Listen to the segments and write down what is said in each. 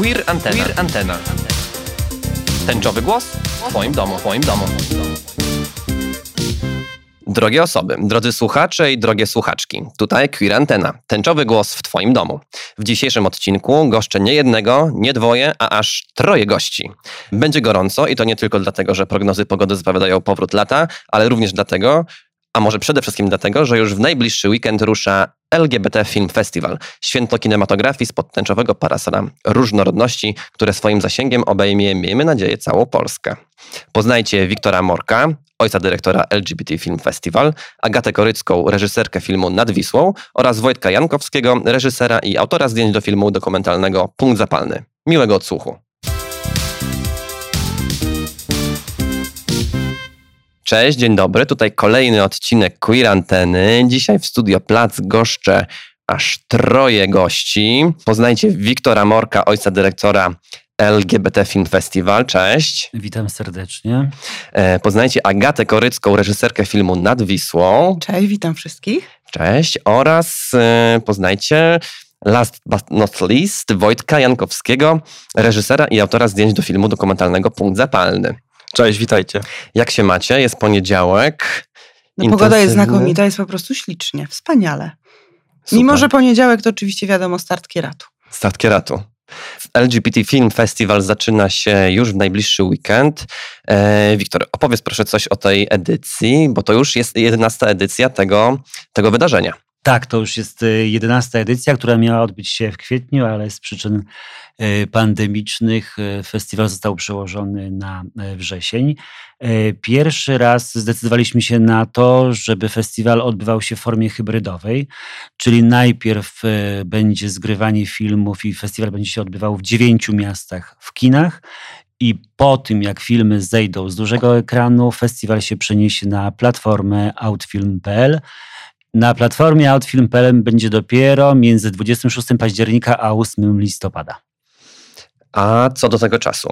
Queer Antena. Queer Antena. Tęczowy głos w Twoim domu, w Twoim domu. Drogie osoby, drodzy słuchacze i drogie słuchaczki, tutaj Queer Antena, tęczowy głos w Twoim domu. W dzisiejszym odcinku goszczę nie jednego, nie dwoje, a aż troje gości. Będzie gorąco i to nie tylko dlatego, że prognozy pogody zapowiadają powrót lata, ale również dlatego, a może przede wszystkim dlatego, że już w najbliższy weekend rusza LGBT Film Festival, święto kinematografii spod tęczowego parasola różnorodności, które swoim zasięgiem obejmie, miejmy nadzieję, całą Polskę. Poznajcie Wiktora Morka, ojca dyrektora LGBT Film Festival, Agatę Korycką, reżyserkę filmu Nad Wisłą oraz Wojtka Jankowskiego, reżysera i autora zdjęć do filmu dokumentalnego Punkt Zapalny. Miłego odsłuchu. Cześć, dzień dobry. Tutaj kolejny odcinek Queer Anteny. Dzisiaj w Studio Plac goszczę aż troje gości. Poznajcie Wiktora Morka, ojca dyrektora LGBT Film Festival. Cześć. Witam serdecznie. E, poznajcie Agatę Korycką, reżyserkę filmu Nad Wisłą. Cześć, witam wszystkich. Cześć. Oraz e, poznajcie last but not least Wojtka Jankowskiego, reżysera i autora zdjęć do filmu dokumentalnego Punkt Zapalny. Cześć, witajcie. Jak się macie? Jest poniedziałek. No, pogoda jest znakomita, jest po prostu ślicznie, wspaniale. Super. Mimo, że poniedziałek to oczywiście wiadomo start kieratu. Start kieratu. LGBT Film Festival zaczyna się już w najbliższy weekend. E, Wiktor, opowiedz proszę coś o tej edycji, bo to już jest jedenasta edycja tego, tego wydarzenia. Tak, to już jest y, jedenasta edycja, która miała odbyć się w kwietniu, ale z przyczyn y, pandemicznych y, festiwal został przełożony na wrzesień. Pierwszy raz zdecydowaliśmy się na to, żeby festiwal odbywał się w formie hybrydowej, czyli najpierw będzie zgrywanie filmów i festiwal będzie się odbywał w dziewięciu miastach w kinach. I po tym, jak filmy zejdą z dużego ekranu, festiwal się przeniesie na platformę outfilm.pl na platformie Outfilm.pl będzie dopiero między 26 października a 8 listopada. A co do tego czasu?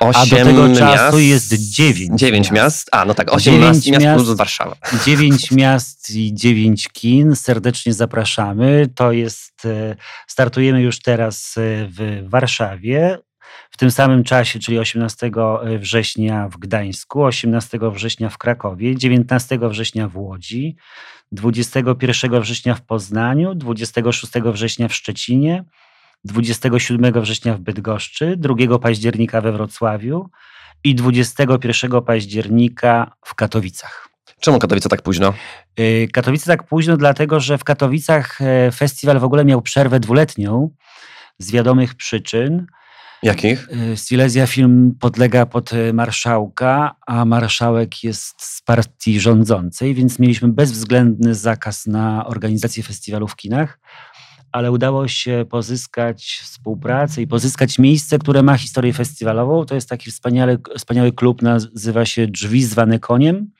A do tego miast, czasu jest 9. 9 miast. miast. A, no tak, 8 miast, miast plus Warszawa. 9 miast i 9 kin. Serdecznie zapraszamy. To jest, e, startujemy już teraz e, w Warszawie. W tym samym czasie, czyli 18 września w Gdańsku, 18 września w Krakowie, 19 września w Łodzi, 21 września w Poznaniu, 26 września w Szczecinie, 27 września w Bydgoszczy, 2 października we Wrocławiu i 21 października w Katowicach. Czemu Katowice tak późno? Y, Katowice tak późno, dlatego że w Katowicach e, festiwal w ogóle miał przerwę dwuletnią z wiadomych przyczyn. Jakich? Y, Silesia Film podlega pod y, marszałka, a marszałek jest z partii rządzącej, więc mieliśmy bezwzględny zakaz na organizację festiwalu w kinach, ale udało się pozyskać współpracę i pozyskać miejsce, które ma historię festiwalową. To jest taki wspaniały, wspaniały klub, nazywa się Drzwi zwane koniem.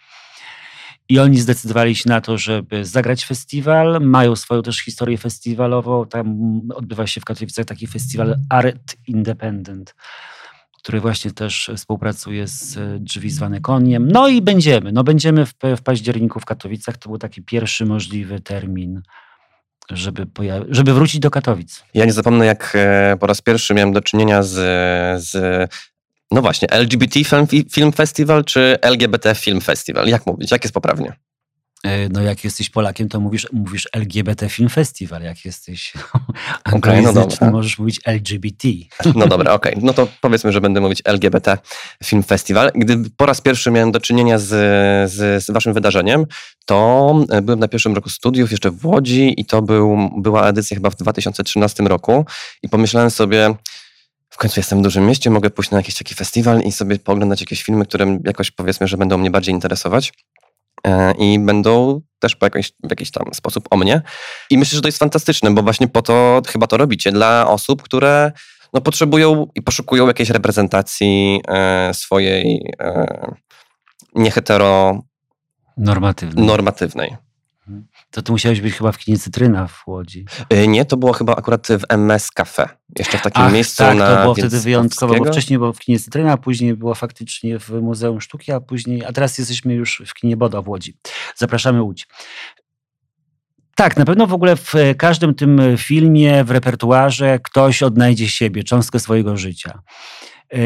I oni zdecydowali się na to, żeby zagrać festiwal. Mają swoją też historię festiwalową. Tam odbywa się w Katowicach taki festiwal Art Independent, który właśnie też współpracuje z drzwi zwane koniem. No i będziemy. No będziemy w, w październiku w Katowicach. To był taki pierwszy możliwy termin żeby, żeby wrócić do Katowic. Ja nie zapomnę, jak e, po raz pierwszy miałem do czynienia z, z no właśnie, LGBT Film, Film Festival czy LGBT Film Festival? Jak mówić? Jak jest poprawnie? E, no jak jesteś Polakiem, to mówisz, mówisz LGBT Film Festival. Jak jesteś okay, no możesz mówić LGBT. No dobra, okej. Okay. No to powiedzmy, że będę mówić LGBT Film Festival. Gdy po raz pierwszy miałem do czynienia z, z, z waszym wydarzeniem, to e, byłem na pierwszym roku studiów jeszcze w Łodzi i to był, była edycja chyba w 2013 roku i pomyślałem sobie, końcu jestem w dużym mieście, mogę pójść na jakiś taki festiwal i sobie pooglądać jakieś filmy, które jakoś powiedzmy, że będą mnie bardziej interesować e, i będą też po jakiś, w jakiś tam sposób o mnie. I myślę, że to jest fantastyczne, bo właśnie po to chyba to robicie dla osób, które no, potrzebują i poszukują jakiejś reprezentacji e, swojej e, niehetero normatywnej. normatywnej. To ty musiałeś być chyba w kinie Cytryna w Łodzi. E, nie, to było chyba akurat w MS Cafe. Jeszcze w takim Ach, miejscu tak, na to było wtedy wyjątkowo, bo wcześniej było w kinie Cytryna, a później było faktycznie w Muzeum Sztuki, a później, a teraz jesteśmy już w kinie Boda w Łodzi. Zapraszamy Łódź. Tak, na pewno w ogóle w każdym tym filmie, w repertuarze ktoś odnajdzie siebie, cząstkę swojego życia. E,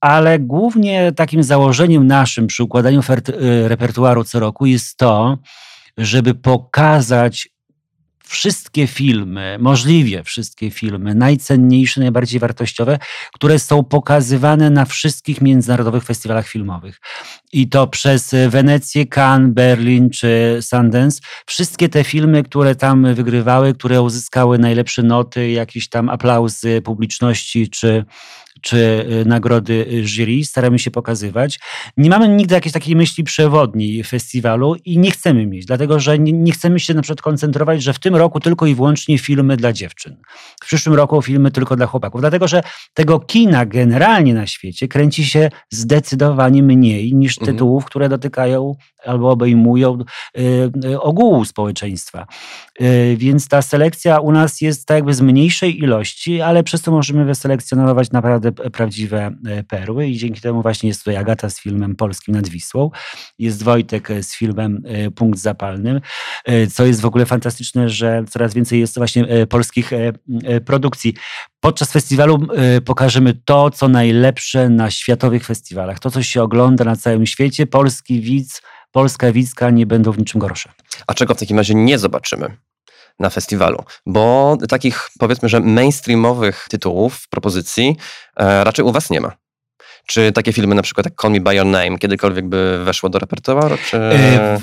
ale głównie takim założeniem naszym przy układaniu e, repertuaru co roku jest to, żeby pokazać wszystkie filmy, możliwie wszystkie filmy, najcenniejsze, najbardziej wartościowe, które są pokazywane na wszystkich międzynarodowych festiwalach filmowych. I to przez Wenecję, Cannes, Berlin czy Sundance. Wszystkie te filmy, które tam wygrywały, które uzyskały najlepsze noty, jakieś tam aplauzy publiczności czy czy y, nagrody jury, staramy się pokazywać. Nie mamy nigdy jakiejś takiej myśli przewodniej festiwalu i nie chcemy mieć, dlatego że nie, nie, chcemy się na przykład koncentrować, że w tym roku tylko i wyłącznie filmy dla dziewczyn. W przyszłym roku filmy tylko dla chłopaków, dlatego że tego kina generalnie na świecie kręci się zdecydowanie mniej niż mhm. tytułów, które dotykają albo obejmują y, y, ogółu społeczeństwa. Y, więc ta selekcja u nas jest tak jakby z mniejszej ilości, ale przez to możemy wyselekcjonować naprawdę prawdziwe perły i dzięki temu właśnie jest tutaj Agata z filmem polskim nad Wisłą, jest Wojtek z filmem Punkt Zapalnym, co jest w ogóle fantastyczne, że coraz więcej jest właśnie polskich produkcji. Podczas festiwalu pokażemy to, co najlepsze na światowych festiwalach, to, co się ogląda na całym świecie. Polski widz Polska Wicka nie będą w niczym gorsze. A czego w takim razie nie zobaczymy? na festiwalu, bo takich powiedzmy, że mainstreamowych tytułów, propozycji e, raczej u Was nie ma. Czy takie filmy na przykład jak Call Me By Your Name kiedykolwiek by weszło do repertuaru? Czy... E,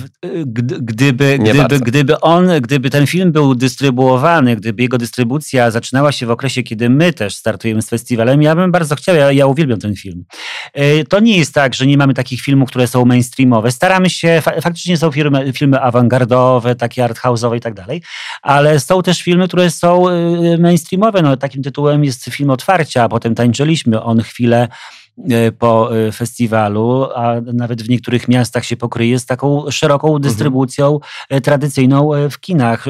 gdyby, gdyby, gdyby, on, gdyby ten film był dystrybuowany, gdyby jego dystrybucja zaczynała się w okresie, kiedy my też startujemy z festiwalem, ja bym bardzo chciał, ja, ja uwielbiam ten film. E, to nie jest tak, że nie mamy takich filmów, które są mainstreamowe. Staramy się, faktycznie są filmy, filmy awangardowe, takie arthouse'owe i tak dalej, ale są też filmy, które są e, mainstreamowe. No, takim tytułem jest film Otwarcia, a potem tańczyliśmy on chwilę E, po e, festiwalu, a nawet w niektórych miastach się pokryje z taką szeroką mhm. dystrybucją mhm. tradycyjną w kinach.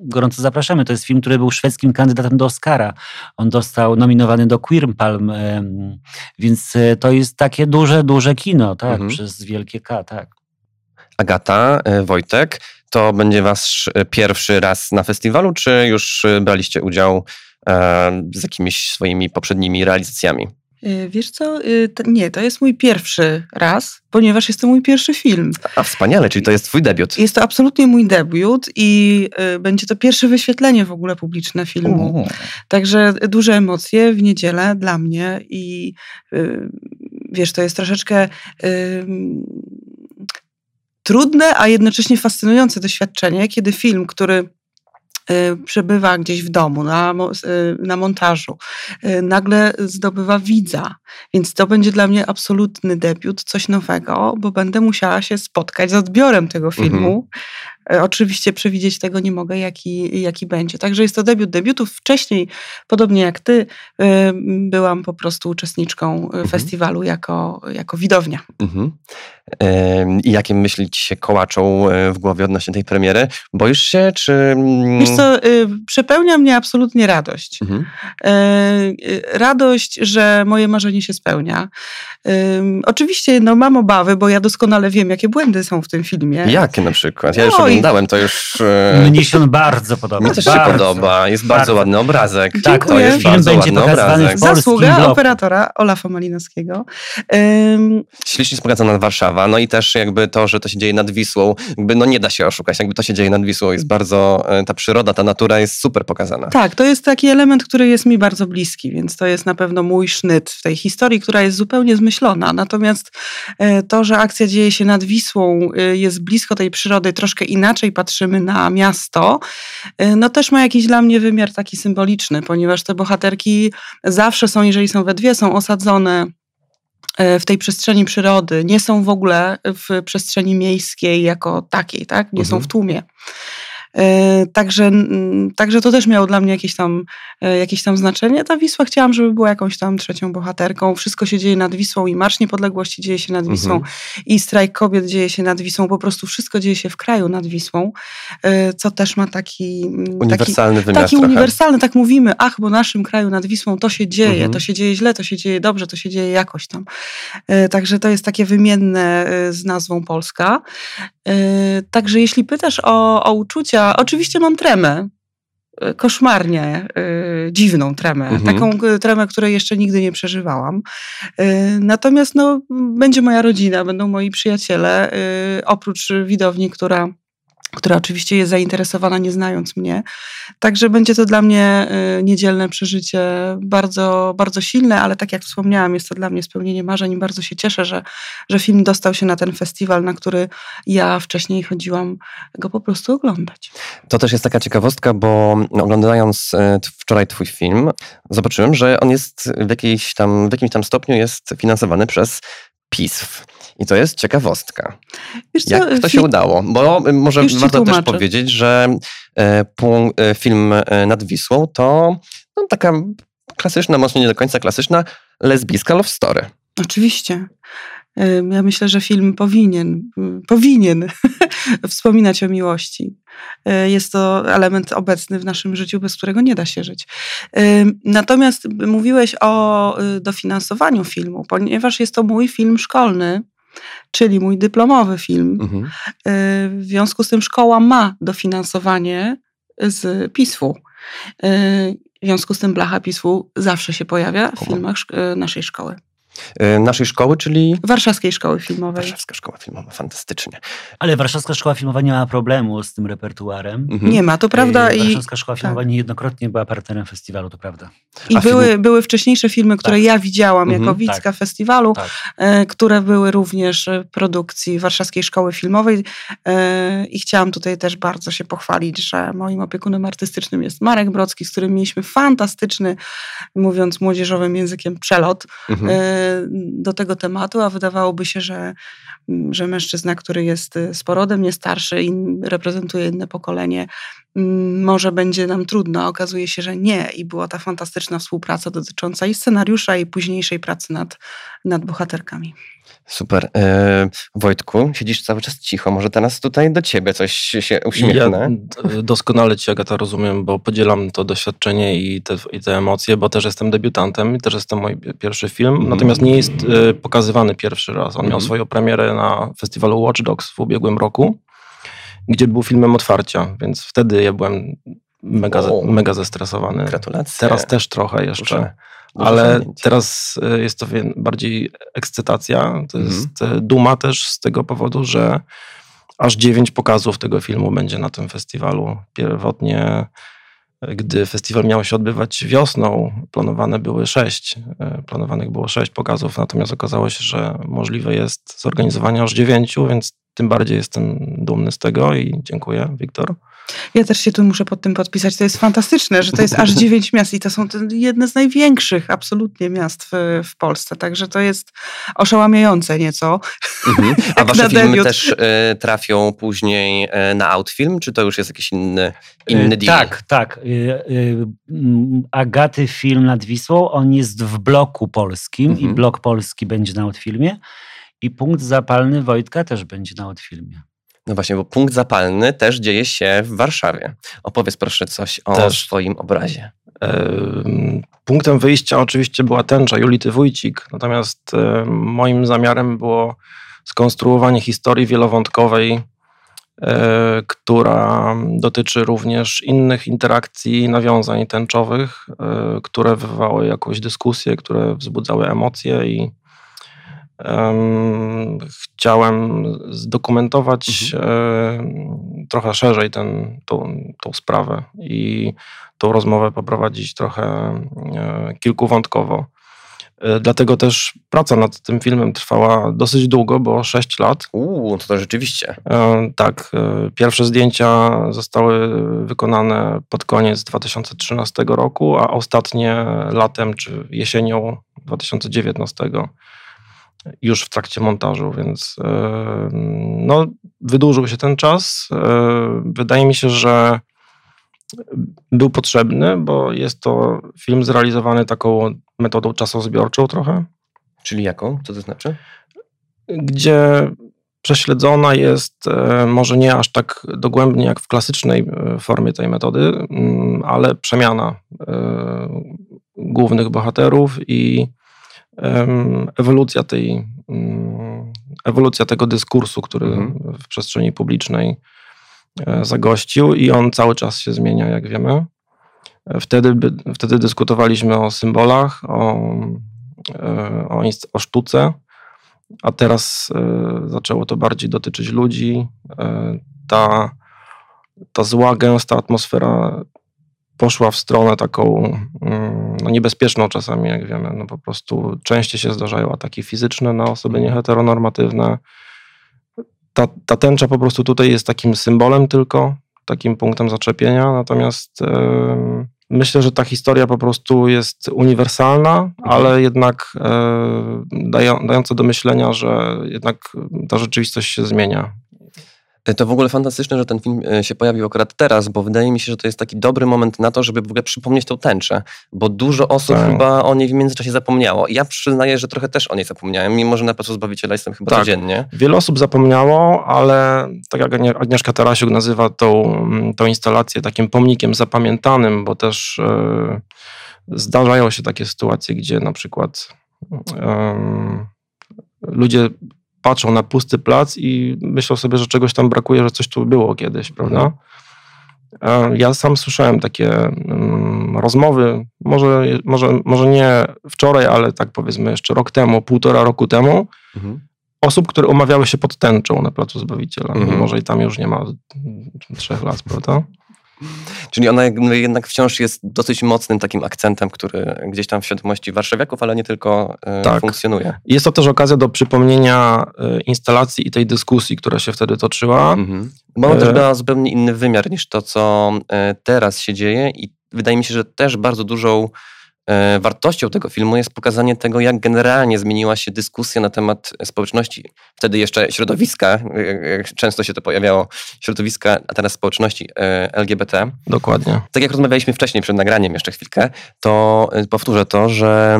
Gorąco zapraszamy. To jest film, który był szwedzkim kandydatem do Oscara. On został nominowany do Queer Palm, więc to jest takie duże, duże kino, tak, mhm. przez wielkie K, tak. Agata, Wojtek, to będzie wasz pierwszy raz na festiwalu, czy już braliście udział z jakimiś swoimi poprzednimi realizacjami? Y, wiesz co? Y, nie, to jest mój pierwszy raz, ponieważ jest to mój pierwszy film. A wspaniale, czyli to jest twój debiut. Jest to absolutnie mój debiut i y, będzie to pierwsze wyświetlenie w ogóle publiczne filmu. Także duże emocje w niedzielę dla mnie i wiesz, to jest troszeczkę trudne, a jednocześnie fascynujące doświadczenie, kiedy film, który przebywa gdzieś w domu, na, y, na montażu, y, nagle zdobywa widza. Więc to będzie dla mnie absolutny debiut, coś nowego, bo będę musiała się spotkać z odbiorem tego filmu. E, oczywiście przewidzieć tego nie mogę, jaki, jaki będzie. Także jest to debiut debiutów. Wcześniej, podobnie jak ty, byłam po prostu uczestniczką mhm. festiwalu jako, jako widownia. Mhm. I jakie myśli ci się kołaczą e, w głowie odnośnie tej premiery? Boisz się, czy... Mm, Wiesz co, y, przepełnia mnie absolutnie radość. Mhm. E, y, radość, że moje marzenie się spełnia. Oczywiście no, mam obawy, bo ja doskonale wiem, jakie błędy są w tym filmie. Jakie na przykład? Ja już no oglądałem to już... E, Mnie się on bardzo podoba. Mi też bardzo, się podoba. Jest bardzo, bardzo ładny obrazek. Tak, to jest film bardzo będzie pokazywany obrazek. w Zasługa bloku. operatora Olafa Malinowskiego. Um, Ślicznie pokazana Warszawa. No i też jakby to, że to się dzieje nad Wisłą, jakby no nie da się oszukać. Jakby to się dzieje nad Wisłą jest bardzo... E, ta przyroda, ta natura jest super pokazana. Tak, to jest taki element, który jest mi bardzo bliski, więc to jest na pewno mój sznyt w tej historii, która jest zupełnie zmyślona. Natomiast e, to, że akcja dzieje się nad Wisłą, jest blisko tej przyrody, troszkę inaczej patrzymy na miasto, y, no też ma jakiś dla mnie wymiar taki symboliczny, ponieważ te bohaterki zawsze są, jeżeli są we dwie, są osadzone y, w tej przestrzeni przyrody, nie są w ogóle w przestrzeni miejskiej jako takiej, tak? Nie mhm. są w tłumie. E, także, także to też miało dla mnie jakieś tam, e, jakieś tam znaczenie. Ta Wisła chciałam, żeby była jakąś tam trzecią bohaterką. Wszystko się dzieje nad Wisłą i Marsz Niepodległości dzieje się nad mhm. Wisłą mhm. i strajk kobiet dzieje się nad Wisłą. Po prostu wszystko dzieje się w kraju nad Wisłą, e, co też ma taki... Uniwersalny taki, wymiar Taki trochę. uniwersalny, tak mówimy, ach, bo naszym kraju nad Wisłą to się dzieje, mhm. to się dzieje źle, to się dzieje dobrze, to się dzieje jakoś tam. Także to jest takie wymienne z nazwą Polska. Także jeśli pytasz o, o uczucia, A oczywiście mam tremę. y, Koszmarnie, y, dziwną tremę. Mhm. Taką y, tremę, której jeszcze nigdy nie przeżywałam. Y, natomiast no, będzie moja rodzina, będą moi przyjaciele, y, oprócz widowni, która, która oczywiście jest zainteresowana, nie znając mnie. Także będzie to dla mnie y, niedzielne przeżycie bardzo, bardzo silne, ale tak jak wspomniałam, jest to dla mnie spełnienie marzeń i bardzo się cieszę, że, że film dostał się na ten festiwal, na który ja wcześniej chodziłam go po prostu oglądać. To też jest taka ciekawostka, bo oglądając t- wczoraj twój film, zobaczyłem, że on jest w, tam, w jakimś tam stopniu jest finansowany przez PISF. I to jest ciekawostka. Wiesz co, Jak to się udało? Bo y, może warto też powiedzieć, że pu- e, film nad Wisłą to no, taka klasyczna, może nie do końca klasyczna, lesbijska love story. Oczywiście. Ja myślę, że film powinien, y, powinien wspominać o miłości. Y, Jest to element obecny w naszym życiu, bez którego nie da się żyć. Natomiast mówiłeś o y, dofinansowaniu filmu, ponieważ jest to mój film szkolny, czyli mój dyplomowy film. Mhm. Y, W związku z tym szkoła ma dofinansowanie z PISF-u. Y, W związku z tym blacha PISF-u zawsze się pojawia w filmach y, naszej szkoły. E, Naszej szkoły, czyli Warszawskiej Szkoły Filmowej. Warszawska Szkoła Filmowa, fantastycznie. Ale Warszawska Szkoła Filmowa nie ma problemu z tym repertuarem. Mhm. Nie ma, to prawda. Yy, I, Warszawska Szkoła Filmowa niejednokrotnie była partnerem festiwalu, to prawda. i A były, były wcześniejsze filmy, które Tak. ja widziałam jako Mhm, widzka festiwalu, Tak. e, które były również e, produkcji Warszawskiej Szkoły Filmowej. E, I chciałam tutaj też bardzo się pochwalić, że moim opiekunem artystycznym jest Marek Brocki, z którym mieliśmy fantastyczny, mówiąc młodzieżowym językiem, przelot Mhm. Do tego tematu, a wydawałoby się, że, że mężczyzna, który jest sporodem, nie starszy i reprezentuje inne pokolenie, mm, może będzie nam trudno. Okazuje się, że nie. I była ta fantastyczna współpraca dotycząca i scenariusza, i późniejszej pracy nad, nad bohaterkami. Super. E, Wojtku, siedzisz cały czas cicho. Może teraz tutaj do ciebie coś się uśmiechnę. Ja doskonale Cię, Agata, rozumiem, bo podzielam to doświadczenie i te, i te emocje, bo też jestem debiutantem i też jest to mój pi- pierwszy film. Mhm. Natomiast nie jest e, pokazywany pierwszy raz. On miał Mhm. swoją premierę na festiwalu Watch Dogs w ubiegłym roku, gdzie był filmem otwarcia, więc wtedy ja byłem mega, O. mega zestresowany. Gratulacje. Teraz też trochę jeszcze. Duże Ale teraz e, jest to bardziej ekscytacja. To Mhm. jest e, duma też z tego powodu, że aż dziewięć pokazów tego filmu będzie na tym festiwalu. Pierwotnie, e, gdy festiwal miał się odbywać wiosną, planowane były sześć. Planowanych było sześć pokazów, natomiast okazało się, że możliwe jest zorganizowanie aż dziewięciu, więc tym bardziej jestem dumny z tego i dziękuję, Wiktor. Ja też się tu muszę pod tym podpisać. To jest fantastyczne, że to jest aż dziewięć miast i to są jedne z największych absolutnie miast w, w Polsce. Także to jest oszałamiające nieco. Mhm. A wasze filmy debiut. też e, trafią później e, na Outfilm, czy to już jest jakiś inny, inny Y, deal? Tak, tak. Y, y, Agaty film nad Wisłą, on jest w bloku polskim Mhm. i blok polski będzie na Outfilmie i punkt zapalny Wojtka też będzie na Outfilmie. No właśnie, bo punkt zapalny też dzieje się w Warszawie. Opowiedz proszę coś o Też. swoim obrazie. Em, Punktem wyjścia oczywiście była tęcza Julity Wójcik, natomiast moim zamiarem było skonstruowanie historii wielowątkowej, e, która dotyczy również innych interakcji i nawiązań tęczowych, e, które wywołały jakąś dyskusję, które wzbudzały emocje i em, chciałem zdokumentować e, trochę szerzej ten, tą, tą sprawę i tą rozmowę poprowadzić trochę e, kilkuwątkowo. E, Dlatego też praca nad tym filmem trwała dosyć długo, bo 6 lat. Uuu, to, to rzeczywiście. Tak, pierwsze zdjęcia zostały wykonane pod koniec 2013 roku, a ostatnie latem czy jesienią 2019 już w trakcie montażu, więc e, no, wydłużył się ten czas. E, Wydaje mi się, że był potrzebny, bo jest to film zrealizowany taką metodą czasozbiorczą trochę, Czyli jaką? Co to znaczy? gdzie prześledzona jest e, może nie aż tak dogłębnie jak w klasycznej formie tej metody, mm, ale przemiana głównych bohaterów i ewolucja tej mm, ewolucja tego dyskursu, który Mhm. w przestrzeni publicznej zagościł i on cały czas się zmienia, jak wiemy. Wtedy, wtedy dyskutowaliśmy o symbolach, o, o, o sztuce, a teraz zaczęło to bardziej dotyczyć ludzi. Ta, ta zła, gęsta atmosfera poszła w stronę taką mm, no, niebezpieczną czasami, jak wiemy. No, po prostu częściej się zdarzają ataki fizyczne na osoby nieheteronormatywne. Ta, ta tęcza po prostu tutaj jest takim symbolem tylko, takim punktem zaczepienia, natomiast yy, myślę, że ta historia po prostu jest uniwersalna, mhm. ale jednak yy, dają, dająca do myślenia, że jednak ta rzeczywistość się zmienia to w ogóle fantastyczne, że ten film e, się pojawił akurat teraz, bo wydaje mi się, że to jest taki dobry moment na to, żeby w ogóle przypomnieć tą tęczę, bo dużo osób tak. chyba o niej w międzyczasie zapomniało. Ja przyznaję, że trochę też o niej zapomniałem, mimo że na Placu Zbawiciela jestem chyba tak. codziennie. Wiele osób zapomniało, ale tak jak Agnieszka Tarasiuk nazywa tą, tą instalację takim pomnikiem zapamiętanym, bo też yy, zdarzają się takie sytuacje, gdzie na przykład yy, ludzie patrzą na pusty plac i myślą sobie, że czegoś tam brakuje, że coś tu było kiedyś, prawda? Mhm. Ja sam słyszałem takie um, rozmowy, może, może, może nie wczoraj, ale tak powiedzmy jeszcze rok temu, półtora roku temu, mhm. osób, które umawiały się pod tęczą na Placu Zbawiciela, mhm. może i tam już nie ma trzech lat, prawda? Czyli ona no, jednak wciąż jest dosyć mocnym takim akcentem, który gdzieś tam w świadomości warszawiaków, ale nie tylko e, tak. funkcjonuje. Jest to też okazja do przypomnienia e, instalacji i tej dyskusji, która się wtedy toczyła. Mhm. Bo ona też miała zupełnie inny wymiar niż to, co e, teraz się dzieje i wydaje mi się, że też bardzo dużą E, wartością tego filmu jest pokazanie tego, jak generalnie zmieniła się dyskusja na temat społeczności, wtedy jeszcze środowiska, często się to pojawiało, środowiska, a teraz społeczności e, LGBT. Dokładnie. Tak jak rozmawialiśmy wcześniej przed nagraniem, jeszcze chwilkę, to e, powtórzę to, że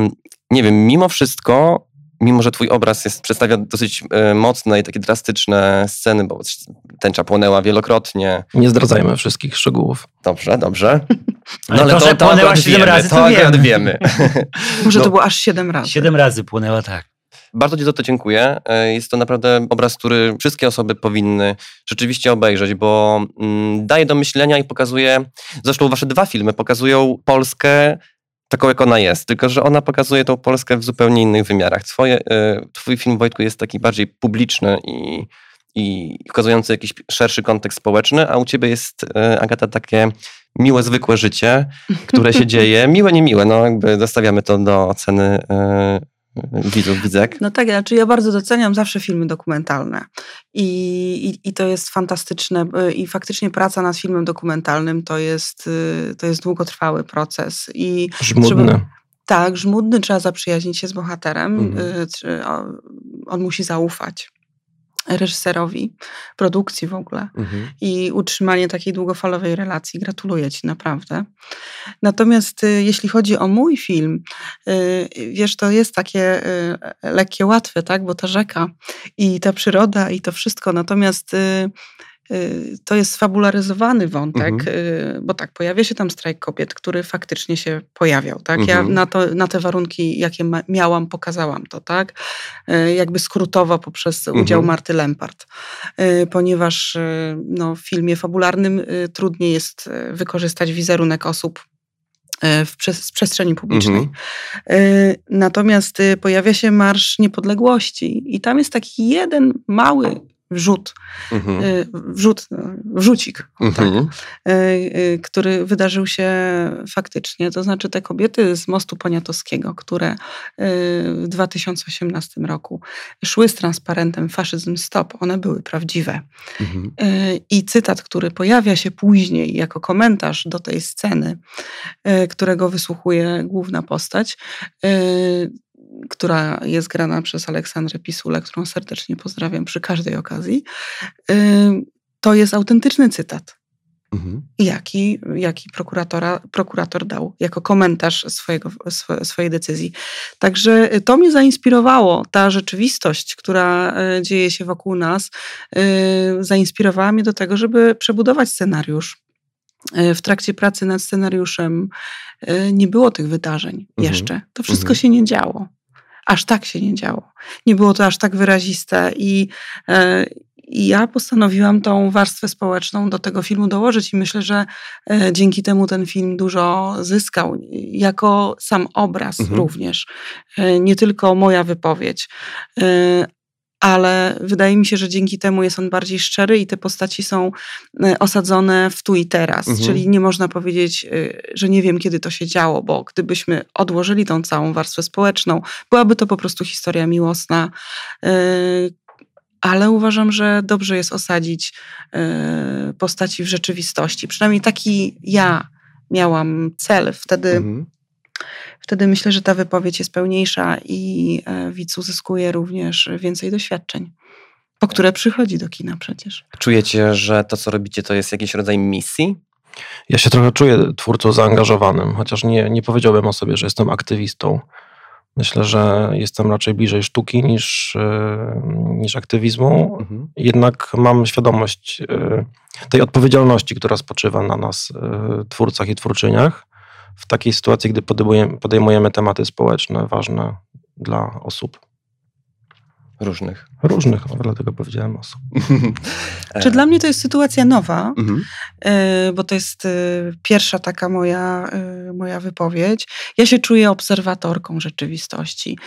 nie wiem, mimo wszystko mimo że twój obraz jest, przedstawia dosyć mocne i takie drastyczne sceny, bo tęcza płonęła wielokrotnie. Nie zdradzajmy wszystkich szczegółów. Dobrze, dobrze. No ale, ale to, że to płonęła siedem razy, to, to wiemy. wiemy. Może no, to było aż siedem razy. Siedem razy płonęła, tak. Bardzo Ci za to dziękuję. E, jest to naprawdę obraz, który wszystkie osoby powinny rzeczywiście obejrzeć, bo mm, daje do myślenia i pokazuje, zresztą Wasze dwa filmy pokazują Polskę taką, jak ona jest, tylko że ona pokazuje tą Polskę w zupełnie innych wymiarach. Twoje, e, twój film, Wojtku, jest taki bardziej publiczny i, i pokazujący jakiś szerszy kontekst społeczny, a u ciebie jest, e, Agata, takie miłe, zwykłe życie, które się dzieje. Miłe, niemiłe, no jakby zostawiamy to do oceny e, widzów, widzek. No tak, znaczy ja bardzo doceniam zawsze filmy dokumentalne I, i, i to jest fantastyczne i faktycznie praca nad filmem dokumentalnym to jest, to jest długotrwały proces. I Żmudny. Tak, żmudny, trzeba zaprzyjaźnić się z bohaterem, mhm. On musi zaufać reżyserowi, produkcji w ogóle mhm. i utrzymanie takiej długofalowej relacji. Gratuluję Ci naprawdę. Natomiast y, jeśli chodzi o mój film, y, wiesz, to jest takie y, lekkie, łatwe, tak? Bo ta rzeka i ta przyroda i to wszystko. Natomiast to jest sfabularyzowany wątek, mhm. Y, bo tak, pojawia się tam strajk kobiet, który faktycznie się pojawiał, tak? Mhm. Ja na, to, na te warunki, jakie miałam, pokazałam to, tak? Y, jakby skrótowo poprzez mhm. udział Marty Lempart, ponieważ no, w filmie fabularnym trudniej jest wykorzystać wizerunek osób w z przestrzeni publicznej. Mhm. Natomiast pojawia się Marsz Niepodległości i tam jest taki jeden mały wrzut, mhm. Y, wrzut, wrzucik, mhm. tak, y, y, który wydarzył się faktycznie. To znaczy te kobiety z mostu poniatowskiego, które w 2018 roku szły z transparentem Faszyzm Stop, one były prawdziwe. Mhm. I cytat, który pojawia się później jako komentarz do tej sceny, którego wysłuchuje główna postać, która jest grana przez Aleksandrę Pisulę, którą serdecznie pozdrawiam przy każdej okazji, to jest autentyczny cytat. Mhm. Jaki, jaki prokuratora, prokurator dał jako komentarz swojego, swojej decyzji. Także to mnie zainspirowało, ta rzeczywistość, która e, dzieje się wokół nas, zainspirowała mnie do tego, żeby przebudować scenariusz. W trakcie pracy nad scenariuszem nie było tych wydarzeń mhm. jeszcze. To wszystko mhm. się nie działo aż tak się nie działo. Nie było to aż tak wyraziste i, e, I ja postanowiłam tą warstwę społeczną do tego filmu dołożyć i myślę, że e, dzięki temu ten film dużo zyskał, jako sam obraz Mhm. również, e, nie tylko moja wypowiedź. Ale wydaje mi się, że dzięki temu jest on bardziej szczery i te postaci są e, osadzone w tu i teraz. Mhm. Czyli nie można powiedzieć, e, że nie wiem, kiedy to się działo, bo gdybyśmy odłożyli tą całą warstwę społeczną, byłaby to po prostu historia miłosna. e, Ale uważam, że dobrze jest osadzić postaci w rzeczywistości. Przynajmniej taki ja miałam cel. Wtedy Mhm. Wtedy myślę, że ta wypowiedź jest pełniejsza i e, widz uzyskuje również więcej doświadczeń, po które przychodzi do kina przecież. Czujecie, że to, co robicie, to jest jakiś rodzaj misji? Ja się trochę czuję twórcą zaangażowanym, chociaż nie, nie powiedziałbym o sobie, że jestem aktywistą. Myślę, że jestem raczej bliżej sztuki niż, e, niż aktywizmu. Mhm. Jednak mam świadomość e, tej odpowiedzialności, która spoczywa na nas, twórcach i twórczyniach, w takiej sytuacji, gdy podejmujemy, podejmujemy tematy społeczne ważne dla osób. Różnych. Różnych, dlatego powiedziałem osób. Czy dla mnie to jest sytuacja nowa, Mhm. e, bo to jest e, pierwsza taka moja, e, moja wypowiedź. Ja się czuję obserwatorką rzeczywistości,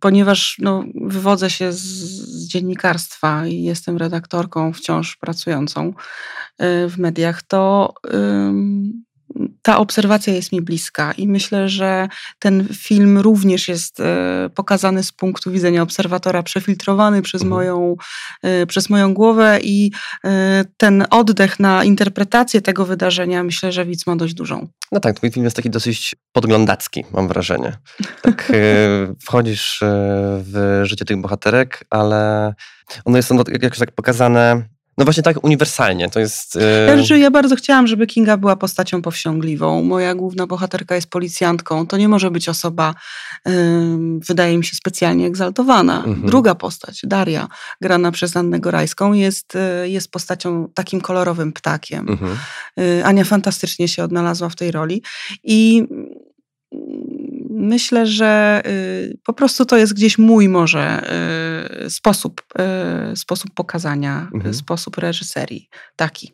ponieważ no, wywodzę się z, z dziennikarstwa i jestem redaktorką wciąż pracującą w mediach, to ta obserwacja jest mi bliska i myślę, że ten film również jest e, pokazany z punktu widzenia obserwatora, przefiltrowany przez, Mhm. moją, e, przez moją głowę i e, ten oddech na interpretację tego wydarzenia myślę, że widz ma dość dużą. No tak, twój film jest taki dosyć podglądacki, mam wrażenie. Tak, wchodzisz w życie tych bohaterek, ale one są jakoś tak pokazane, no właśnie tak uniwersalnie. To jest... e, Znaczy, ja bardzo chciałam, żeby Kinga była postacią powściągliwą. Moja główna bohaterka jest policjantką. To nie może być osoba, ym, wydaje mi się, specjalnie egzaltowana. Mhm. Druga postać, Daria, grana przez Annę Gorajską, jest, y, jest postacią takim kolorowym ptakiem. Mhm. Y, Ania fantastycznie się odnalazła w tej roli i myślę, że y, po prostu to jest gdzieś mój może y, sposób, y, sposób pokazania, Mhm. sposób reżyserii taki.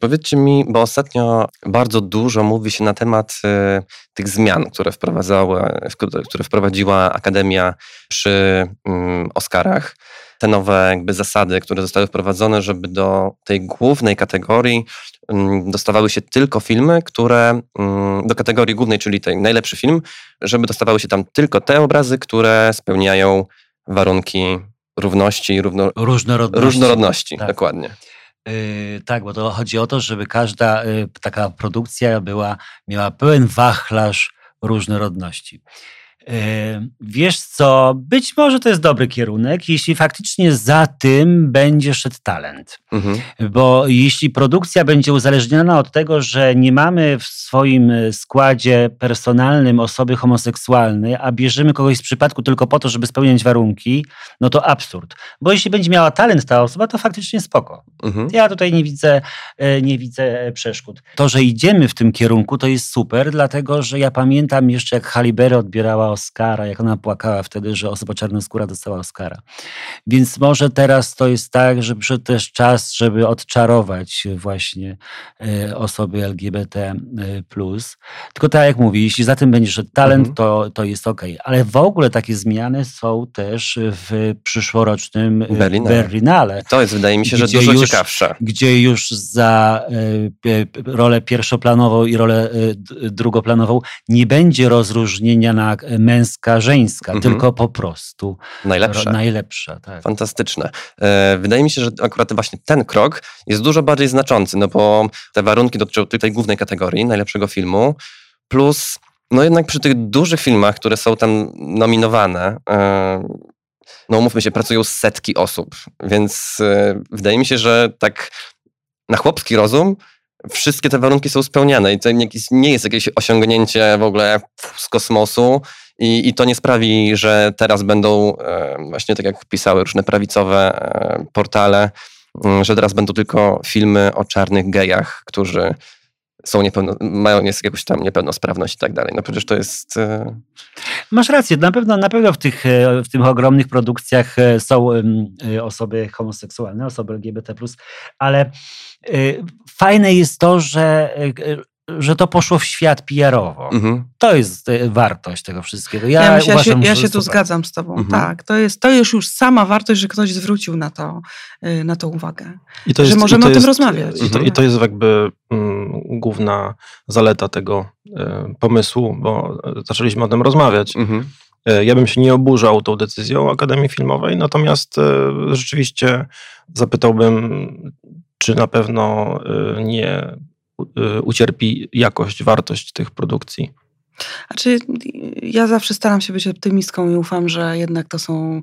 Powiedzcie mi, bo ostatnio bardzo dużo mówi się na temat tych zmian, które, wprowadzała, które- które wprowadziła Akademia przy mm, Oscarach. Te nowe jakby zasady, które zostały wprowadzone, żeby do tej głównej kategorii mm, dostawały się tylko filmy, które mm, do kategorii głównej, czyli tej najlepszy film, żeby dostawały się tam tylko te obrazy, które spełniają warunki równości i równo, Różnorodności. różnorodności. Tak. Dokładnie. Yy, tak, bo to chodzi o to, żeby każda yy, taka produkcja była, miała pełen wachlarz różnorodności. Wiesz co, być może to jest dobry kierunek, jeśli faktycznie za tym będzie szedł talent. Mhm. Bo jeśli produkcja będzie uzależniona od tego, że nie mamy w swoim e, składzie personalnym osoby homoseksualnej, a bierzemy kogoś z przypadku tylko po to, żeby spełniać warunki, no to absurd. Bo jeśli będzie miała talent ta osoba, to faktycznie spoko. Mhm. Ja tutaj nie widzę, e, nie widzę e, przeszkód. To, że idziemy w tym kierunku, to jest super, dlatego że ja pamiętam jeszcze, jak Halle Berry odbierała Oscara, jak ona płakała wtedy, że osoba czarnoskóra dostała Oscara. Więc może teraz to jest tak, że przyszedł też czas, żeby odczarować właśnie e, osoby LGBT. e, Tylko tak jak mówię, jeśli za tym będzie szedł talent, Mhm. to, to jest ok. Ale w ogóle takie zmiany są też w przyszłorocznym e, Berlinale. Berlinale To jest, wydaje mi się, że dużo już- ciekawsze. gdzie już za rolę pierwszoplanową i rolę drugoplanową nie będzie rozróżnienia na męska, żeńska, Mhm. tylko po prostu Najlepsze. ro- najlepsza. Tak. Fantastyczne. E, Wydaje mi się, że akurat właśnie ten krok jest dużo bardziej znaczący, no bo te warunki dotyczą tej głównej kategorii, najlepszego filmu, plus no jednak przy tych dużych filmach, które są tam nominowane, e, no umówmy się, pracują setki osób, więc e, wydaje mi się, że tak na chłopski rozum wszystkie te warunki są spełniane i to nie jest jakieś osiągnięcie w ogóle z kosmosu, i, I to nie sprawi, że teraz będą e, właśnie tak jak pisały różne prawicowe e, portale, mm, że teraz będą tylko filmy o czarnych gejach, którzy są niepełno, mają jakąś tam niepełnosprawność i tak dalej. No przecież to jest... E, Masz rację, na pewno, na pewno w, tych, w tych ogromnych produkcjach są osoby homoseksualne, osoby LGBT, ale fajne jest to, że że to poszło w świat PR-owo. Mhm. To jest e, wartość tego wszystkiego. Ja, ja, myślę, uważam, ja się, ja się tu zgadzam z tobą. Mhm. Tak, to jest, to jest już sama wartość, że ktoś zwrócił na to, e, na to uwagę. I to jest, że możemy o tym rozmawiać. I to, I to jest jakby mm, główna zaleta tego y, pomysłu, bo zaczęliśmy o tym rozmawiać. Mhm. Ja bym się nie oburzał tą decyzją Akademii Filmowej, natomiast rzeczywiście zapytałbym, czy na pewno nie ucierpi jakość, wartość tych produkcji. Znaczy, ja zawsze staram się być optymistką i ufam, że jednak to są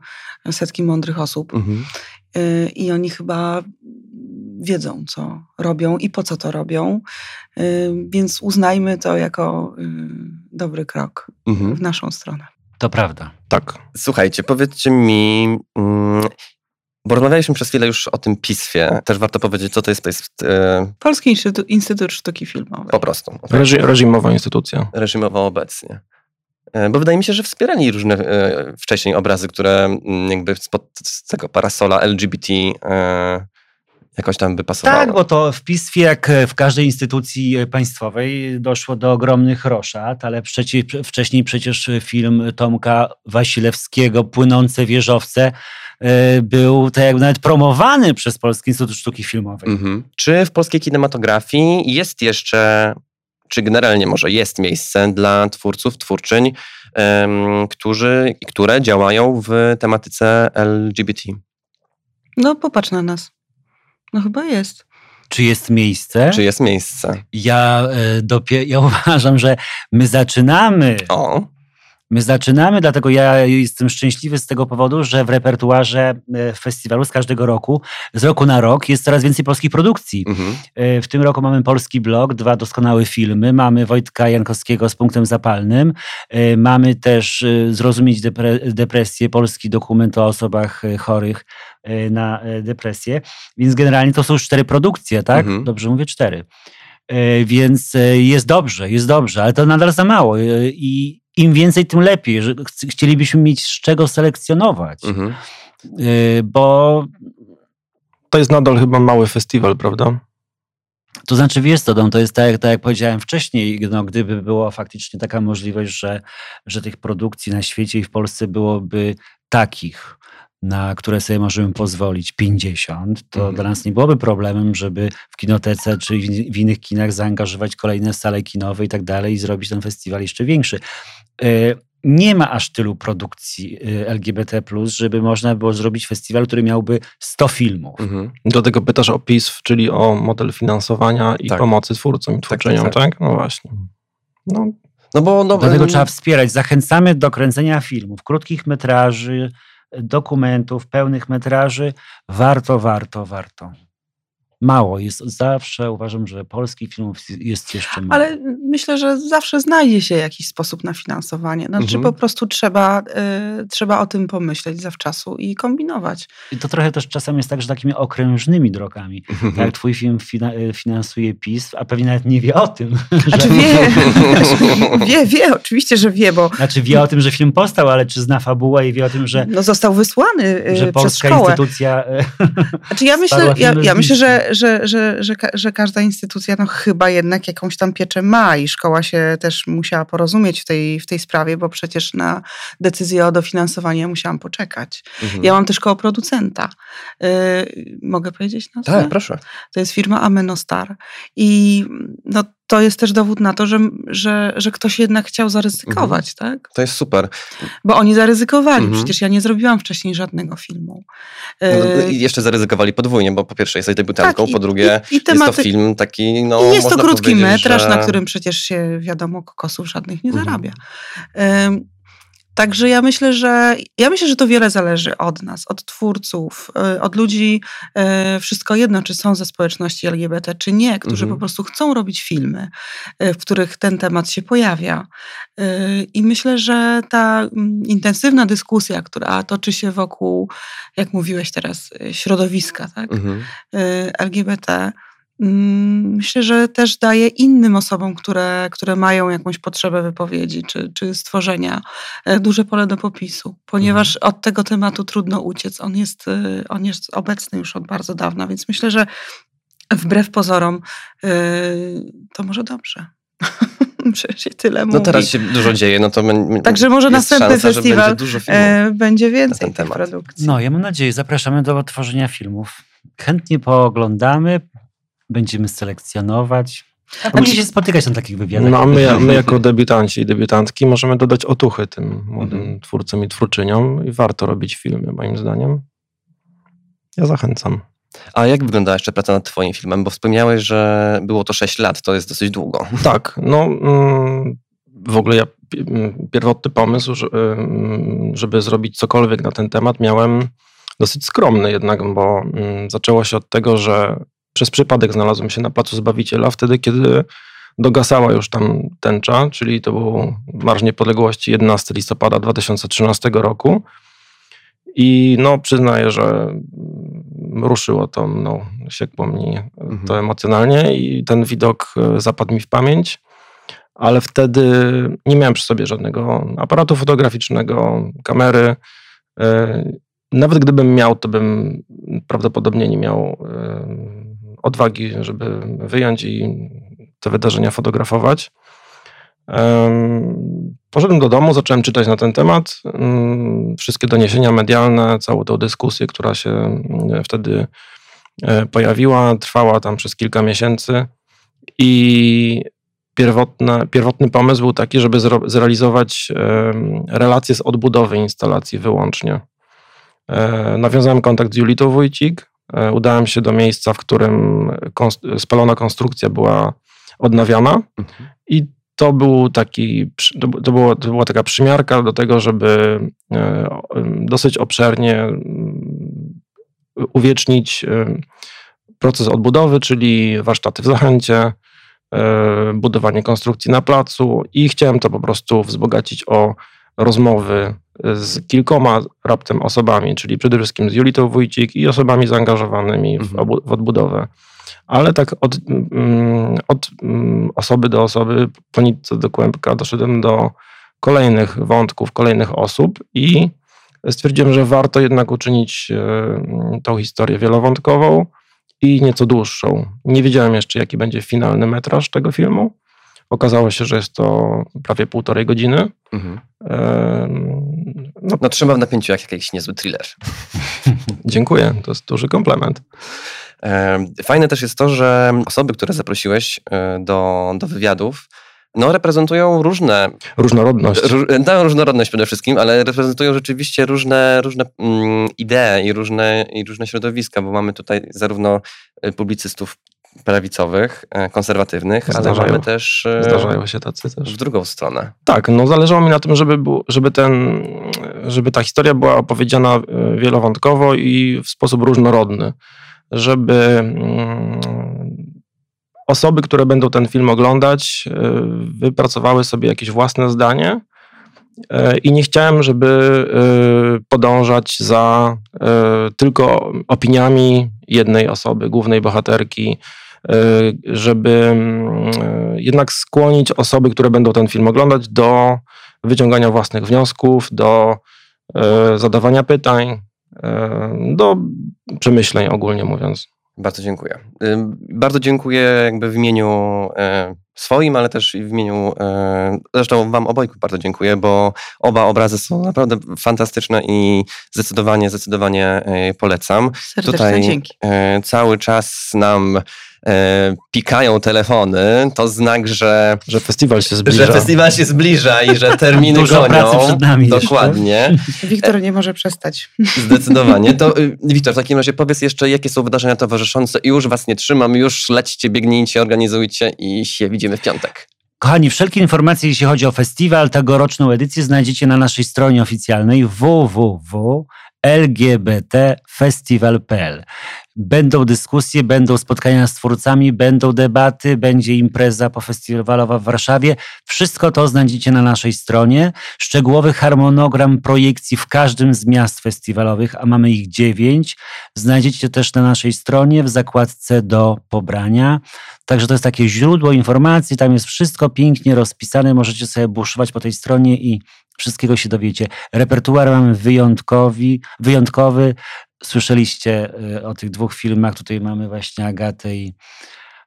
setki mądrych osób. Mhm. Y, I oni chyba wiedzą, co robią i po co to robią. Y, więc uznajmy to jako dobry krok mhm. w naszą stronę. To prawda. Tak. Słuchajcie, powiedzcie mi, mm, bo rozmawialiśmy przez chwilę już o tym piswie. Też warto powiedzieć, co to jest. To jest e... Polski Instytut, Instytut Sztuki Filmowej. Po prostu. Reży, reżimowa instytucja. Reżimowa obecnie. E, bo wydaje mi się, że wspierali różne e, wcześniej obrazy, które mm, jakby spod tego parasola LGBT e, jakoś tam by pasowało. Tak, bo to w piswie, jak w każdej instytucji państwowej, doszło do ogromnych roszad, ale przecież, wcześniej przecież film Tomka Wasilewskiego, Płynące wieżowce, E, był tak jakby nawet promowany przez Polski Instytut Sztuki Filmowej. Mhm. Czy w polskiej kinematografii jest jeszcze, czy generalnie może jest miejsce dla twórców, twórczyń, um, którzy, które działają w tematyce LGBT? No popatrz na nas. No chyba jest. Czy jest miejsce? Czy jest miejsce? Ja, e, dopie- ja uważam, że my zaczynamy. O My zaczynamy, dlatego ja jestem szczęśliwy z tego powodu, że w repertuarze e, festiwalu z każdego roku, z roku na rok jest coraz więcej polskich produkcji. Mhm. E, w tym roku mamy Polski Blog, dwa doskonałe filmy, mamy Wojtka Jankowskiego z Punktem Zapalnym, e, mamy też Zrozumieć depresję, polski dokument o osobach chorych na depresję, więc generalnie to są cztery produkcje, tak? Mhm. Dobrze mówię, cztery. Więc jest dobrze, jest dobrze, ale to nadal za mało i im więcej, tym lepiej. Że chcielibyśmy mieć z czego selekcjonować. Mhm. Y, bo. To jest nadal chyba mały festiwal, prawda? To znaczy, wiesz co, to jest tak, tak jak powiedziałem wcześniej, no, gdyby była faktycznie taka możliwość, że, że tych produkcji na świecie i w Polsce byłoby takich, na które sobie możemy pozwolić 50, to mhm. dla nas nie byłoby problemem, żeby w kinotece czy w innych kinach zaangażować kolejne sale kinowe i tak dalej i zrobić ten festiwal jeszcze większy. E, nie ma aż tylu produkcji e, LGBT, żeby można było zrobić festiwal, który miałby 100 filmów. Mhm. Do tego pytasz o PISF, czyli o model finansowania i tak. pomocy twórcom i tak, twórczyniom, tak, tak, tak? No właśnie. No. No bo, no, Dlatego trzeba wspierać. Zachęcamy do kręcenia filmów, krótkich metraży, dokumentów, pełnych metraży. Warto, warto, warto mało. Jest zawsze, uważam, że polskich filmów jest jeszcze mało. Ale myślę, że zawsze znajdzie się jakiś sposób na finansowanie. Znaczy mhm. po prostu trzeba, y, trzeba o tym pomyśleć zawczasu i kombinować. I to trochę też czasem jest tak, że takimi okrężnymi drogami. Mhm. Tak jak twój film fina, y, finansuje PiS, a pewnie nawet nie wie o tym. Znaczy że... wie, wie, wie, oczywiście, że wie, bo... Znaczy wie o tym, że film powstał, ale czy zna fabułę i wie o tym, że... No został wysłany y, że polska szkołę. instytucja... Znaczy ja myślę, ja, ja myślę że, że, że, że, że każda instytucja no, chyba jednak jakąś tam pieczę ma i szkoła się też musiała porozumieć w tej, w tej sprawie, bo przecież na decyzję o dofinansowanie musiałam poczekać. Mhm. Ja mam też koło producenta. Yy, mogę powiedzieć nazwę? Tak, proszę. To jest firma Amenostar i no, to jest też dowód na to, że, że, że ktoś jednak chciał zaryzykować, mhm. tak? To jest super. Bo oni zaryzykowali. Mhm. Przecież ja nie zrobiłam wcześniej żadnego filmu. No, y, I jeszcze zaryzykowali podwójnie, bo po pierwsze jesteś debiutantką, tak, po drugie i, i tematy... jest to film taki, no I jest to krótki metraż, że... na którym przecież się, wiadomo, kokosów żadnych nie mhm. zarabia. Także ja myślę, że ja myślę, że to wiele zależy od nas, od twórców, y, od ludzi, y, wszystko jedno, czy są ze społeczności LGBT, czy nie, którzy mhm. po prostu chcą robić filmy, y, w których ten temat się pojawia. I myślę, że ta mm, intensywna dyskusja, która toczy się wokół, jak mówiłeś teraz, środowiska tak? Mhm. LGBT, myślę, że też daje innym osobom, które, które mają jakąś potrzebę wypowiedzi czy, czy stworzenia, e, duże pole do popisu, ponieważ Mhm. od tego tematu trudno uciec. On jest, e, on jest obecny już od bardzo dawna, więc myślę, że wbrew pozorom e, to może dobrze. Przecież się tyle mówi. No teraz się dużo dzieje, no to Także może następny szansa, festiwal będzie e, będzie więcej ten tych temat. produkcji. No, ja mam nadzieję, zapraszamy do tworzenia filmów. Chętnie pooglądamy, będziemy selekcjonować. A będziecie się spotykać na takich wywiadach. No a my, my jako debiutanci i debiutantki możemy dodać otuchy tym młodym Mhm. twórcom i twórczyniom i warto robić filmy, moim zdaniem. Ja zachęcam. A jak wyglądała jeszcze praca nad twoim filmem? Bo wspomniałeś, że było to 6 lat, to jest dosyć długo. Tak, no mm, w ogóle ja mm, pierwotny pomysł, ym, żeby zrobić cokolwiek na ten temat miałem dosyć skromny jednak, bo mm, zaczęło się od tego, że przez przypadek znalazłem się na Placu Zbawiciela wtedy, kiedy dogasała już tam tęcza, czyli to był Marsz Niepodległości 11 listopada 2013 roku. I no przyznaję, że ruszyło to, no, siekło mnie Mhm. to emocjonalnie i ten widok e, zapadł mi w pamięć, ale wtedy nie miałem przy sobie żadnego aparatu fotograficznego, kamery. E, Nawet gdybym miał, to bym prawdopodobnie nie miał e, odwagi, żeby wyjąć i te wydarzenia fotografować. Em, Poszedłem do domu, zacząłem czytać na ten temat. mm, Wszystkie doniesienia medialne, całą tą dyskusję, która się mm, wtedy e, pojawiła, trwała tam przez kilka miesięcy. I pierwotne, pierwotny pomysł był taki, żeby zrealizować relacje z odbudowy instalacji wyłącznie. E, Nawiązałem kontakt z Julitą Wójcik. E, Udałem się do miejsca, w którym spalona konstrukcja była odnawiana. I to był taki, to, było, to była taka przymiarka do tego, żeby e, dosyć obszernie uwiecznić em, proces odbudowy, czyli warsztaty w Zachęcie, e, budowanie konstrukcji na placu i chciałem to po prostu wzbogacić o rozmowy z kilkoma raptem osobami, czyli przede wszystkim z Julitą Wójcik i osobami zaangażowanymi w, Mhm. obu, w odbudowę. Ale tak od, mm, od mm, osoby do osoby, po do kłębka doszedłem do kolejnych wątków, kolejnych osób i stwierdziłem, że warto jednak uczynić e, tą historię wielowątkową i nieco dłuższą. Nie wiedziałem jeszcze, jaki będzie finalny metraż tego filmu. Okazało się, że jest to prawie półtorej godziny. Mhm. No, No trzymam w napięciu jak jakiś niezły thriller. dziękuję, to jest duży komplement. Fajne też jest to, że osoby, które zaprosiłeś e, do, do wywiadów, no reprezentują różne, Różnorodność. ró, no, różnorodność przede wszystkim, ale reprezentują rzeczywiście różne, różne mm, idee i różne, i różne środowiska, bo mamy tutaj zarówno e, publicystów prawicowych, e, konserwatywnych, ale Zdarzają. mamy też e, Zdarzają się tacy też. w drugą stronę. Tak, no zależało mi na tym, żeby, był, żeby, ten, żeby ta historia była opowiedziana e, wielowątkowo i w sposób różnorodny. Żeby mm, osoby, które będą ten film oglądać, wypracowały sobie jakieś własne zdanie. E, I nie chciałem, żeby e, podążać za e, tylko opiniami jednej osoby, głównej bohaterki, żeby mm, jednak skłonić osoby, które będą ten film oglądać, do wyciągania własnych wniosków, do zadawania pytań, do przemyśleń ogólnie mówiąc. Bardzo dziękuję. Bardzo dziękuję jakby w imieniu e, swoim, ale też i w imieniu, e, zresztą wam obojgu bardzo dziękuję, bo oba obrazy są naprawdę fantastyczne i zdecydowanie, zdecydowanie e, polecam. Serdeczne Tutaj dzięki. cały czas nam pikają telefony, to znak, że, Że festiwal się zbliża. że festiwal się zbliża i że terminy Dużo pracy gonią. przed nami jeszcze. Dokładnie. Wiktor nie może przestać. Zdecydowanie. To y, Wiktor, w takim razie powiedz jeszcze, jakie są wydarzenia towarzyszące. Już was nie trzymam, już lećcie, biegnijcie, organizujcie i się widzimy w piątek. Kochani, wszelkie informacje, jeśli chodzi o festiwal, tegoroczną edycję znajdziecie na naszej stronie oficjalnej lgbtfestival.pl. Będą dyskusje, będą spotkania z twórcami, będą debaty, będzie impreza pofestiwalowa w Warszawie. Wszystko to znajdziecie na naszej stronie. Szczegółowy harmonogram projekcji w każdym z miast festiwalowych, a mamy ich dziewięć, znajdziecie też na naszej stronie w zakładce do pobrania. Także to jest takie źródło informacji, tam jest wszystko pięknie rozpisane, możecie sobie buszować po tej stronie i wszystkiego się dowiecie. Repertuar mamy wyjątkowy, wyjątkowy. Słyszeliście y, o tych dwóch filmach, tutaj mamy właśnie Agatę i,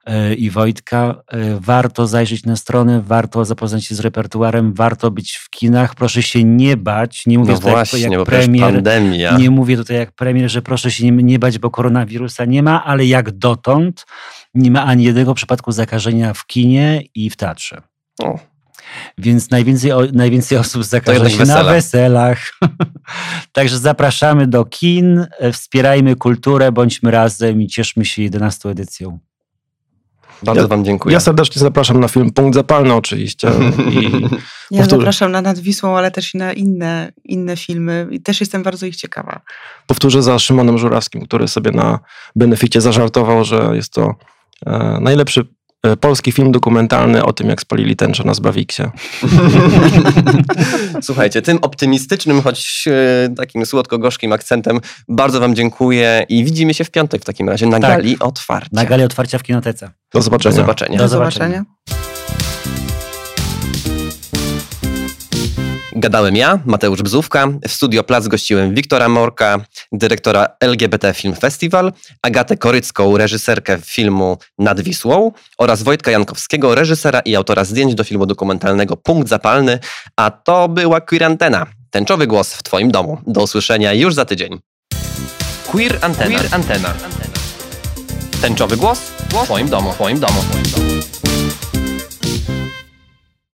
y, i Wojtka. Y, warto zajrzeć na stronę, warto zapoznać się z repertuarem, warto być w kinach. Proszę się nie bać. Nie mówię No tutaj właśnie, jak premier. pandemia. Nie mówię tutaj jak premier, że proszę się nie, nie bać, bo koronawirusa nie ma, ale jak dotąd nie ma ani jednego przypadku zakażenia w kinie i w teatrze. O, Więc najwięcej, o- najwięcej osób zakaże się na wesela. weselach. Także zapraszamy do kin, wspierajmy kulturę, bądźmy razem i cieszmy się 11 edycją. bardzo Ja- Wam dziękuję. Ja serdecznie zapraszam na film Punkt Zapalny oczywiście. I Ja Powtórzę. zapraszam na Nadwisłą, ale też i na inne, inne filmy i też jestem bardzo ich ciekawa. powtórzę za Szymonem Żurawskim, który sobie na beneficie zażartował, że jest to e, najlepszy polski film dokumentalny o tym, jak spalili tęczę na Zbawiksie. Słuchajcie, tym optymistycznym, choć e, takim słodko-gorzkim akcentem bardzo Wam dziękuję i widzimy się w piątek w takim razie na Tak. gali otwarcia. Na gali otwarcia w kinotece. Do Do zobaczenia. zobaczenia. Do Do zobaczenia. Gadałem ja, Mateusz Bzówka. W studio Plac gościłem Wiktora Morka, dyrektora LGBT Film Festival, Agatę Korycką, reżyserkę filmu Nad Wisłą oraz Wojtka Jankowskiego, reżysera i autora zdjęć do filmu dokumentalnego Punkt Zapalny, a to była Queerantena. Tęczowy głos w Twoim domu. Do usłyszenia już za tydzień. Queer Antena. Queer Antena. Tęczowy głos w Twoim domu. Twoim domu. W twoim domu.